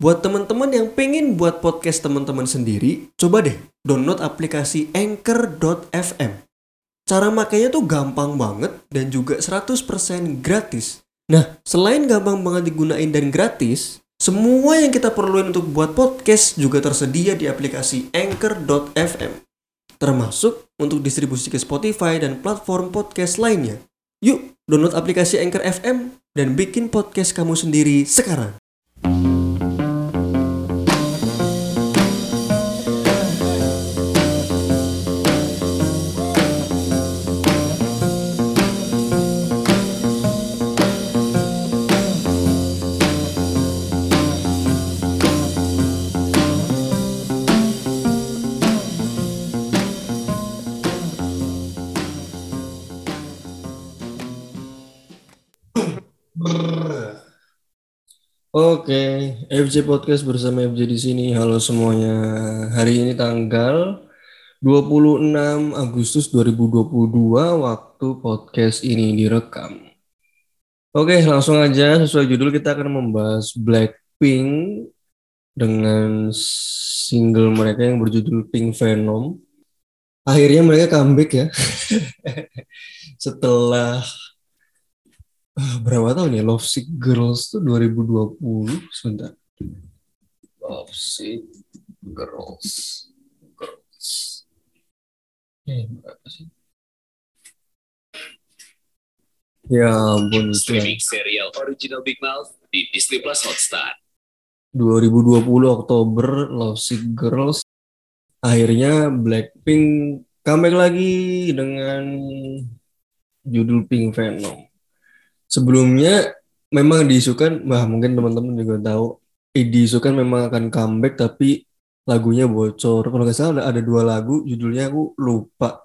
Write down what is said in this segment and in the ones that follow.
Buat teman-teman yang pengen buat podcast teman-teman sendiri, coba deh download aplikasi Anchor.fm. Cara makainya tuh gampang banget dan juga 100% gratis. Nah, selain gampang banget digunain dan gratis, semua yang kita perluin untuk buat podcast juga tersedia di aplikasi Anchor.fm. Termasuk untuk distribusi ke Spotify dan platform podcast lainnya. Yuk, download aplikasi Anchor FM dan bikin podcast kamu sendiri sekarang. Oke, FJ Podcast bersama FJ di sini. Halo semuanya. Hari ini tanggal 26 Agustus 2022 waktu podcast ini direkam. Oke, langsung aja sesuai judul kita akan membahas Blackpink dengan single mereka yang berjudul Pink Venom. Akhirnya mereka comeback ya. Setelah Ah, berapa tahun ya Love Sick Girls tuh 2020 sebentar. Love Sick Girls. Girls. Eh berapa sih? Ya ampun itu Streaming serial original Big Mouth di Disney Plus Hotstar. 2020 Oktober Love Sick Girls. Akhirnya Blackpink comeback lagi dengan judul Pink Venom sebelumnya memang diisukan, wah mungkin teman-teman juga tahu, diisukan memang akan comeback tapi lagunya bocor. Kalau nggak salah ada, ada dua lagu, judulnya aku lupa.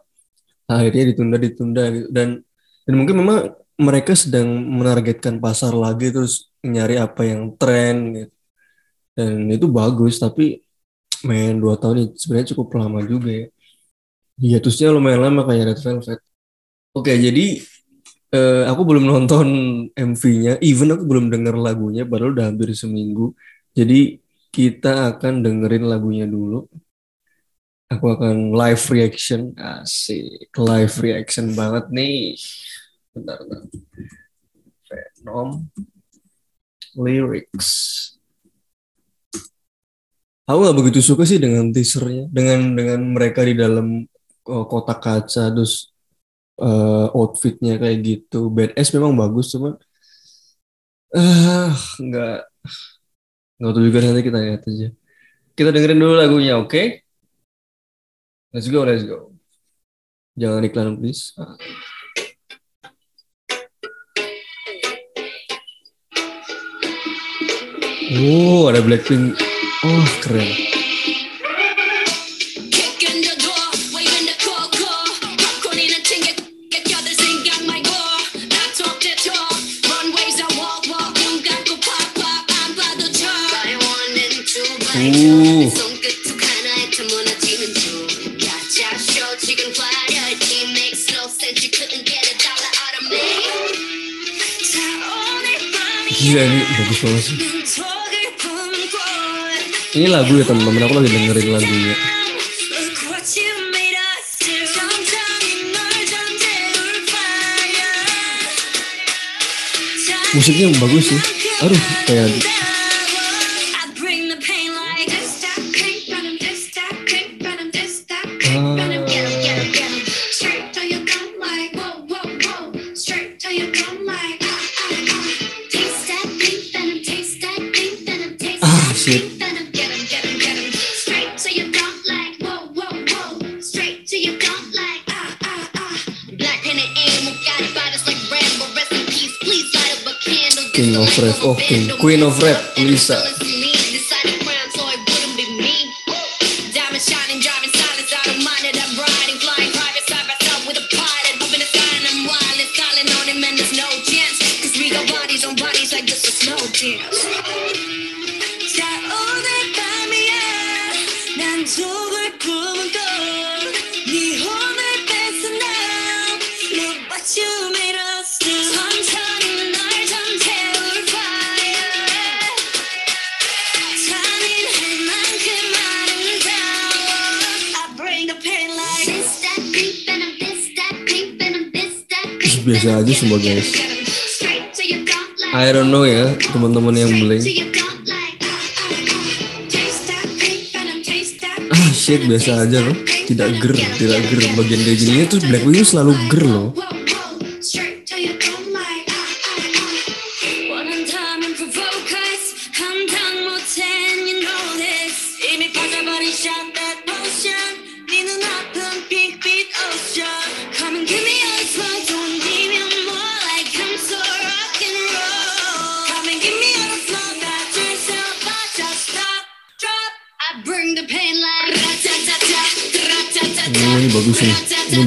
Akhirnya ditunda ditunda gitu. Dan dan mungkin memang mereka sedang menargetkan pasar lagi terus nyari apa yang tren gitu. Dan itu bagus tapi main dua tahun ini sebenarnya cukup lama juga ya. Hiatusnya lumayan lama kayak Red Velvet. Oke, jadi uh, aku belum nonton MV-nya, even aku belum denger lagunya, padahal udah hampir seminggu. Jadi kita akan dengerin lagunya dulu. Aku akan live reaction, asik, live reaction banget nih. Bentar, bentar. Venom lyrics. Aku gak begitu suka sih dengan teasernya, dengan dengan mereka di dalam uh, kotak kaca, terus uh, outfitnya kayak gitu. BTS memang bagus cuma uh, nggak nggak tahu juga nanti kita lihat aja. Kita dengerin dulu lagunya, oke? Okay? Let's go, let's go. Jangan iklan please. Oh, ada Blackpink. Oh, keren. Gila ini bagus banget sih. Ini lagu ya teman-teman, aku lagi dengerin lagunya. Musiknya bagus sih. Aduh, kayak Rev Ogden Queen of Rap Lisa. Biasa aja semua guys. I don't know ya teman-teman yang beli. Ah shit biasa aja loh. Tidak ger, tidak ger. Bagian kayak tuh Blackpink itu selalu ger loh. I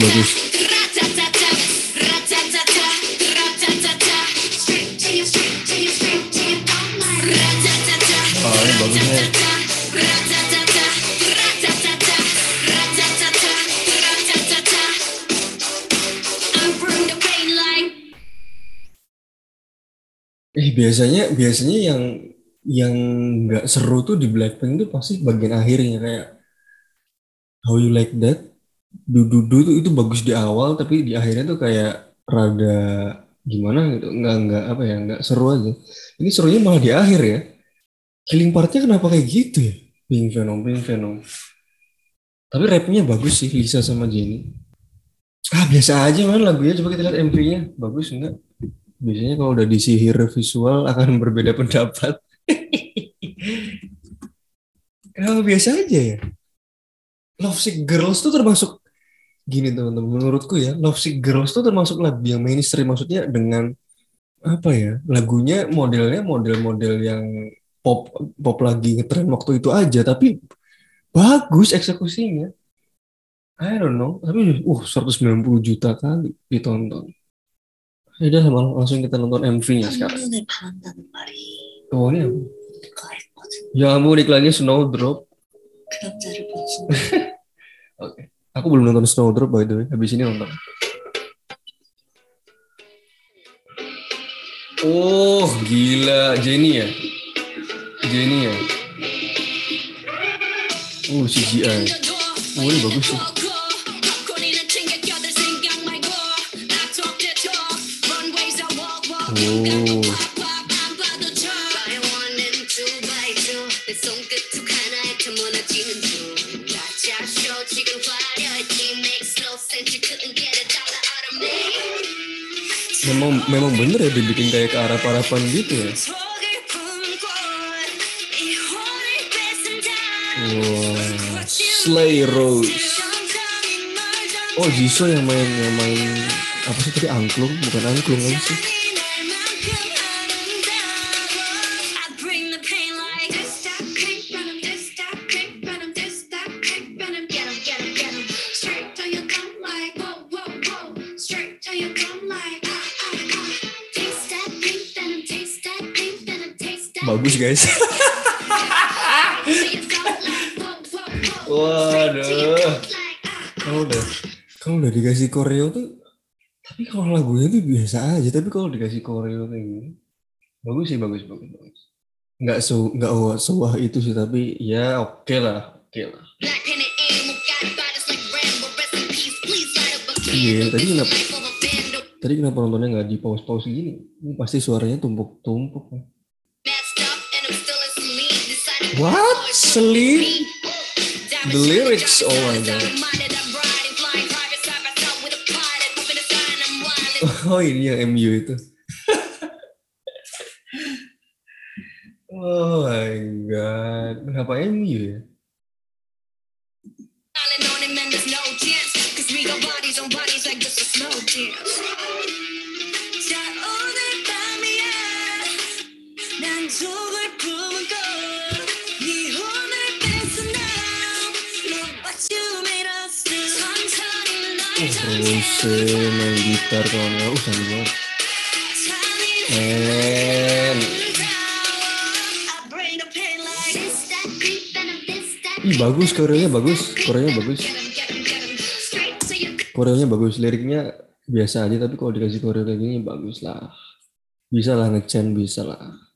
bring the pain like Eh biasanya biasanya yang yang nggak seru tuh di Blackpink tuh pasti bagian akhirnya kayak How You Like That, Dududu tuh itu bagus di awal tapi di akhirnya tuh kayak rada gimana gitu, nggak nggak apa ya nggak seru aja. Ini serunya malah di akhir ya. Killing partnya kenapa kayak gitu ya? Pink Venom, Pink Venom. Tapi rapnya bagus sih Lisa sama Jennie. Ah biasa aja man lagunya coba kita lihat MV-nya bagus enggak? Biasanya kalau udah disihir visual akan berbeda pendapat. Kenapa biasa aja ya? Love Sick Girls tuh termasuk gini teman-teman menurutku ya Love Sick Girls tuh termasuk lagu yang mainstream maksudnya dengan apa ya lagunya modelnya model-model yang pop pop lagi ngetren waktu itu aja tapi bagus eksekusinya. I don't know tapi uh 190 juta kali ditonton. Ya udah langsung kita nonton MV-nya sekarang. oh iya. ini ya mau iklannya Snowdrop Oke. Okay. Aku belum nonton Snowdrop by the way. Habis ini nonton. Oh, gila Jenny ya. Jenny ya. Oh, CGI. Oh, ini bagus sih. Oh. oh. Memang memang bener ya dibikin kayak ke arah-arapan gitu ya. Wah, Slay Rose. Oh, Jisoo yang main yang main apa sih tadi angklung? Bukan angklung apa sih? Bagus guys. Waduh. Kamu udah kamu udah dikasih koreo tuh tapi kalau lagunya tuh biasa aja tapi kalau dikasih koreo kayak gini bagus sih bagus bagus bagus nggak so nggak wah sewah itu sih tapi ya oke lah oke lah Iya, tadi kenapa? tadi kenapa nontonnya nggak di pause pause gini ini pasti suaranya tumpuk tumpuk What? Sleep? The lyrics, oh my god. Oh ini yang MU itu. oh my god. Kenapa MU ya? Main gitar Uh bagus koreonya bagus. Koreonya bagus. Koreonya bagus. Liriknya biasa aja tapi kalau dikasih koreo kayak gini bagus lah. Bisa lah ngecen bisa lah.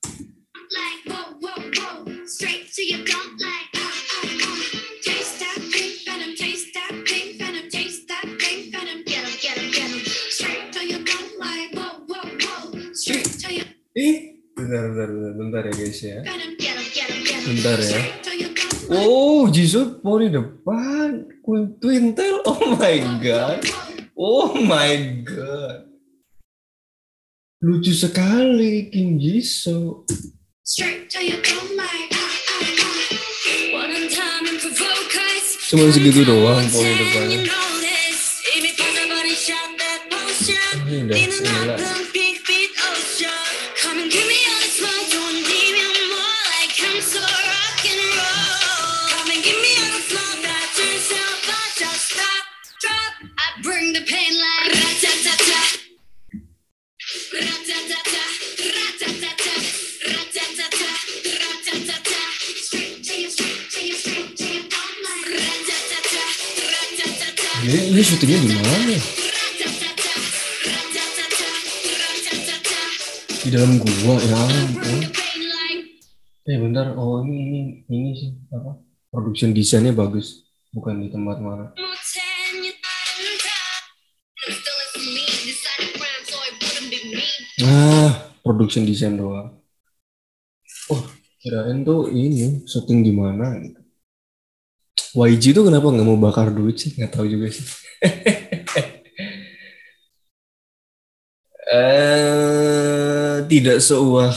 Guys ya. Bentar ya. Oh, Jisoo poni depan. Queen- Twintel. Oh my god. Oh my god. Lucu sekali Kim Jisoo. Straight to your dome like ah, ah, ah. One Ini, syutingnya di mana? ya? Di dalam gua ya ampun. Eh bentar, oh ini ini ini sih apa? Production desainnya bagus, bukan di tempat mana. Ah, production desain doang. Oh, kirain tuh ini syuting di mana? YG tuh kenapa nggak mau bakar duit sih? Nggak tahu juga sih. Eh, tidak seuah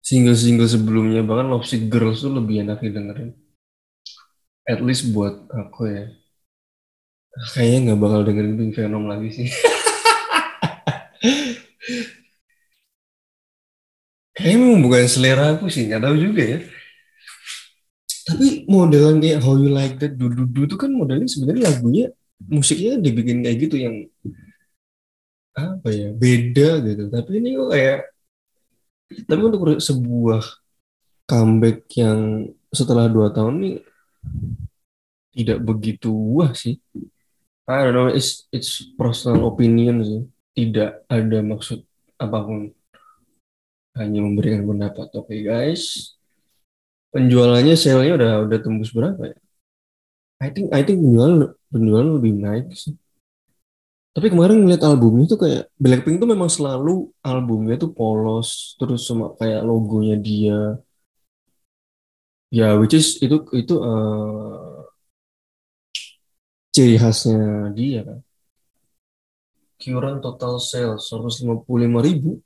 single-single sebelumnya bahkan Love Sick Girls tuh lebih enak didengerin. At least buat aku ya. Kayaknya nggak bakal dengerin Pink Venom lagi sih. Kayaknya memang bukan selera aku sih, nggak tahu juga ya. Tapi modelan kayak How You Like That, Du Du Du itu kan modelnya sebenarnya lagunya, musiknya dibikin kayak gitu yang apa ya, beda gitu. Tapi ini kok kayak, tapi untuk sebuah comeback yang setelah dua tahun ini tidak begitu wah sih. I don't know, it's it's personal opinion sih. Tidak ada maksud apa pun hanya memberikan pendapat. Oke guys, penjualannya sale-nya udah udah tembus berapa ya? I think I think penjualan penjualan lebih naik sih. Tapi kemarin ngeliat albumnya tuh kayak Blackpink tuh memang selalu albumnya tuh polos, terus sama kayak logonya dia. Ya, which is itu itu eh, ciri khasnya dia kan. Current total sales 155 ribu.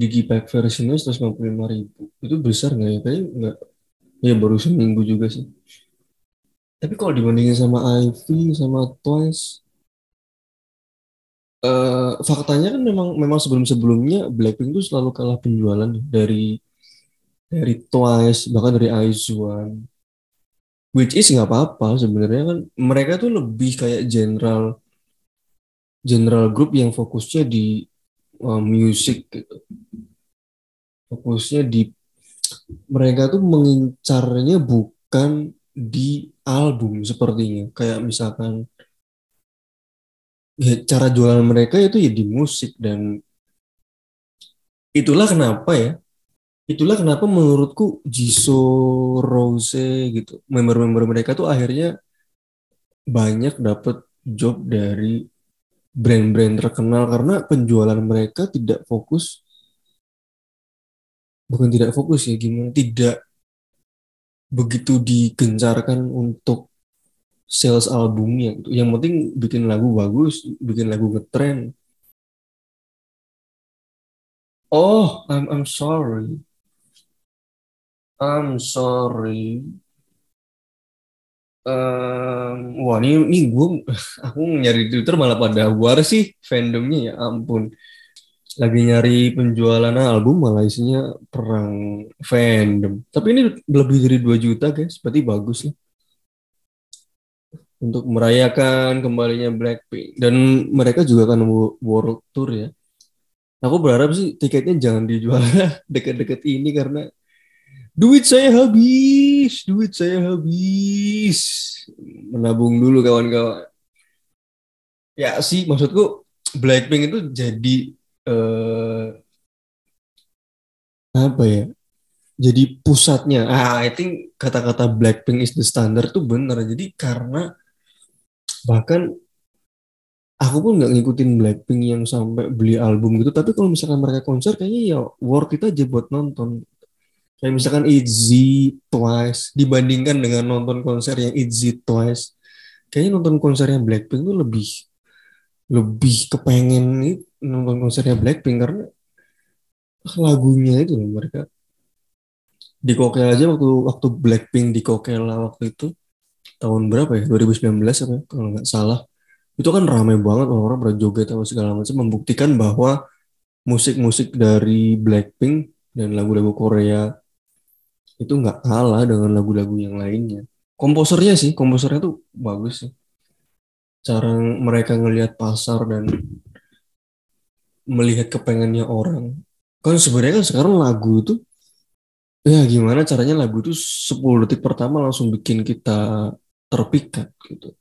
Digipack versionnya 155 ribu. Itu besar nggak ya? Kayaknya nggak. Ya baru seminggu juga sih. Tapi kalau dibandingin sama Ivy, sama Twice, eh faktanya kan memang memang sebelum-sebelumnya Blackpink tuh selalu kalah penjualan dari dari Twice, bahkan dari IZ*ONE. Which is nggak apa-apa sebenarnya kan mereka tuh lebih kayak general general group yang fokusnya di uh, music gitu. Fokusnya di mereka tuh mengincarnya bukan di album sepertinya. Kayak misalkan ya, cara jualan mereka itu ya di musik dan itulah kenapa ya. Itulah kenapa menurutku Jisoo, Rose gitu, member-member mereka tuh akhirnya banyak dapat job dari brand-brand terkenal karena penjualan mereka tidak fokus bukan tidak fokus ya gimana tidak begitu digencarkan untuk sales albumnya gitu. Yang penting bikin lagu bagus, bikin lagu ngetren. Oh, I'm I'm sorry. I'm sorry. Em, wah ini ini gue aku nyari Twitter malah pada war sih fandomnya ya ampun. Lagi nyari penjualan album malah isinya perang fandom. Tapi ini lebih dari 2 juta guys, berarti bagus lah. Untuk merayakan kembalinya Blackpink dan mereka juga akan wo- world tour ya. Aku berharap sih tiketnya jangan dijual deket-deket ini karena duit saya habis, duit saya habis. Menabung dulu kawan-kawan. Ya sih maksudku Blackpink itu jadi eh, apa ya? Jadi pusatnya. Ah, I think kata-kata Blackpink is the standard tuh bener. Jadi karena bahkan aku pun nggak ngikutin Blackpink yang sampai beli album gitu tapi kalau misalkan mereka konser kayaknya ya worth it aja buat nonton kayak misalkan ITZY Twice dibandingkan dengan nonton konser yang ITZY Twice kayaknya nonton konsernya Blackpink tuh lebih lebih kepengen nonton konsernya Blackpink karena lagunya itu loh mereka di Kokel aja waktu waktu Blackpink di Kokela waktu itu tahun berapa ya 2019 apa ya, kalau nggak salah itu kan ramai banget orang-orang berjoget atau segala macam membuktikan bahwa musik-musik dari Blackpink dan lagu-lagu Korea itu nggak kalah dengan lagu-lagu yang lainnya. Komposernya sih, komposernya tuh bagus sih. Cara mereka ngelihat pasar dan melihat kepengennya orang. Kan sebenarnya kan sekarang lagu itu ya gimana caranya lagu itu 10 detik pertama langsung bikin kita terpikat gitu.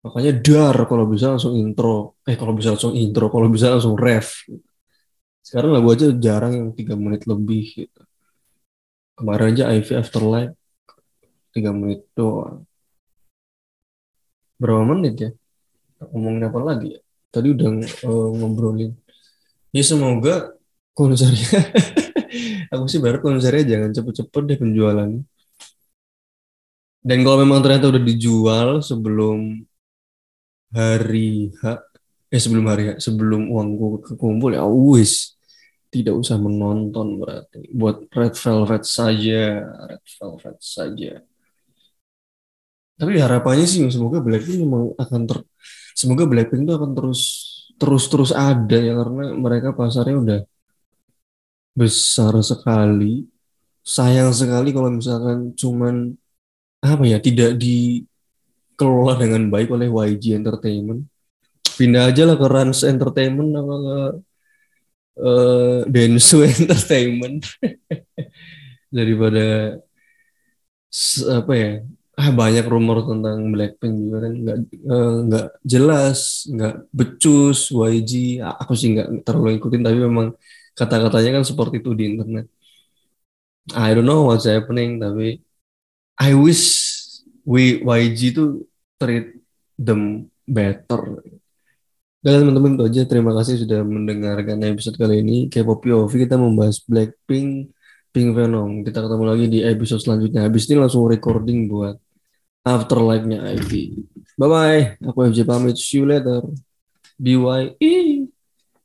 Makanya dar kalau bisa langsung intro. Eh kalau bisa langsung intro, kalau bisa langsung ref. Sekarang lagu aja jarang yang tiga menit lebih gitu. Kemarin aja Ivy Afterlife tiga menit doang. Berapa menit ya? Ngomongin apa lagi ya? Tadi udah uh, ngobrolin. Ya semoga konsernya. Aku sih berharap konsernya jangan cepet-cepet deh penjualannya. Dan kalau memang ternyata udah dijual sebelum hari H, eh sebelum hari H, sebelum uangku kekumpul ya wis tidak usah menonton berarti buat Red Velvet saja Red Velvet saja tapi harapannya sih semoga Blackpink memang akan ter semoga Blackpink itu akan terus terus terus ada ya karena mereka pasarnya udah besar sekali. Sayang sekali kalau misalkan cuman apa ya tidak dikelola dengan baik oleh YG Entertainment. Pindah aja lah ke Rans Entertainment apa ke uh, Densu Entertainment. Daripada apa ya ah banyak rumor tentang Blackpink juga kan nggak uh, nggak jelas nggak becus YG aku sih nggak terlalu ikutin tapi memang kata-katanya kan seperti itu di internet I don't know what's happening tapi I wish we YG itu treat them better dan teman-teman itu aja. Terima kasih sudah mendengarkan episode kali ini. K-pop POV kita membahas Blackpink, Pink Venom. Kita ketemu lagi di episode selanjutnya. Habis ini langsung recording buat Afterlife-nya Ivy. Bye-bye. Aku FJ pamit. See you later. BYE.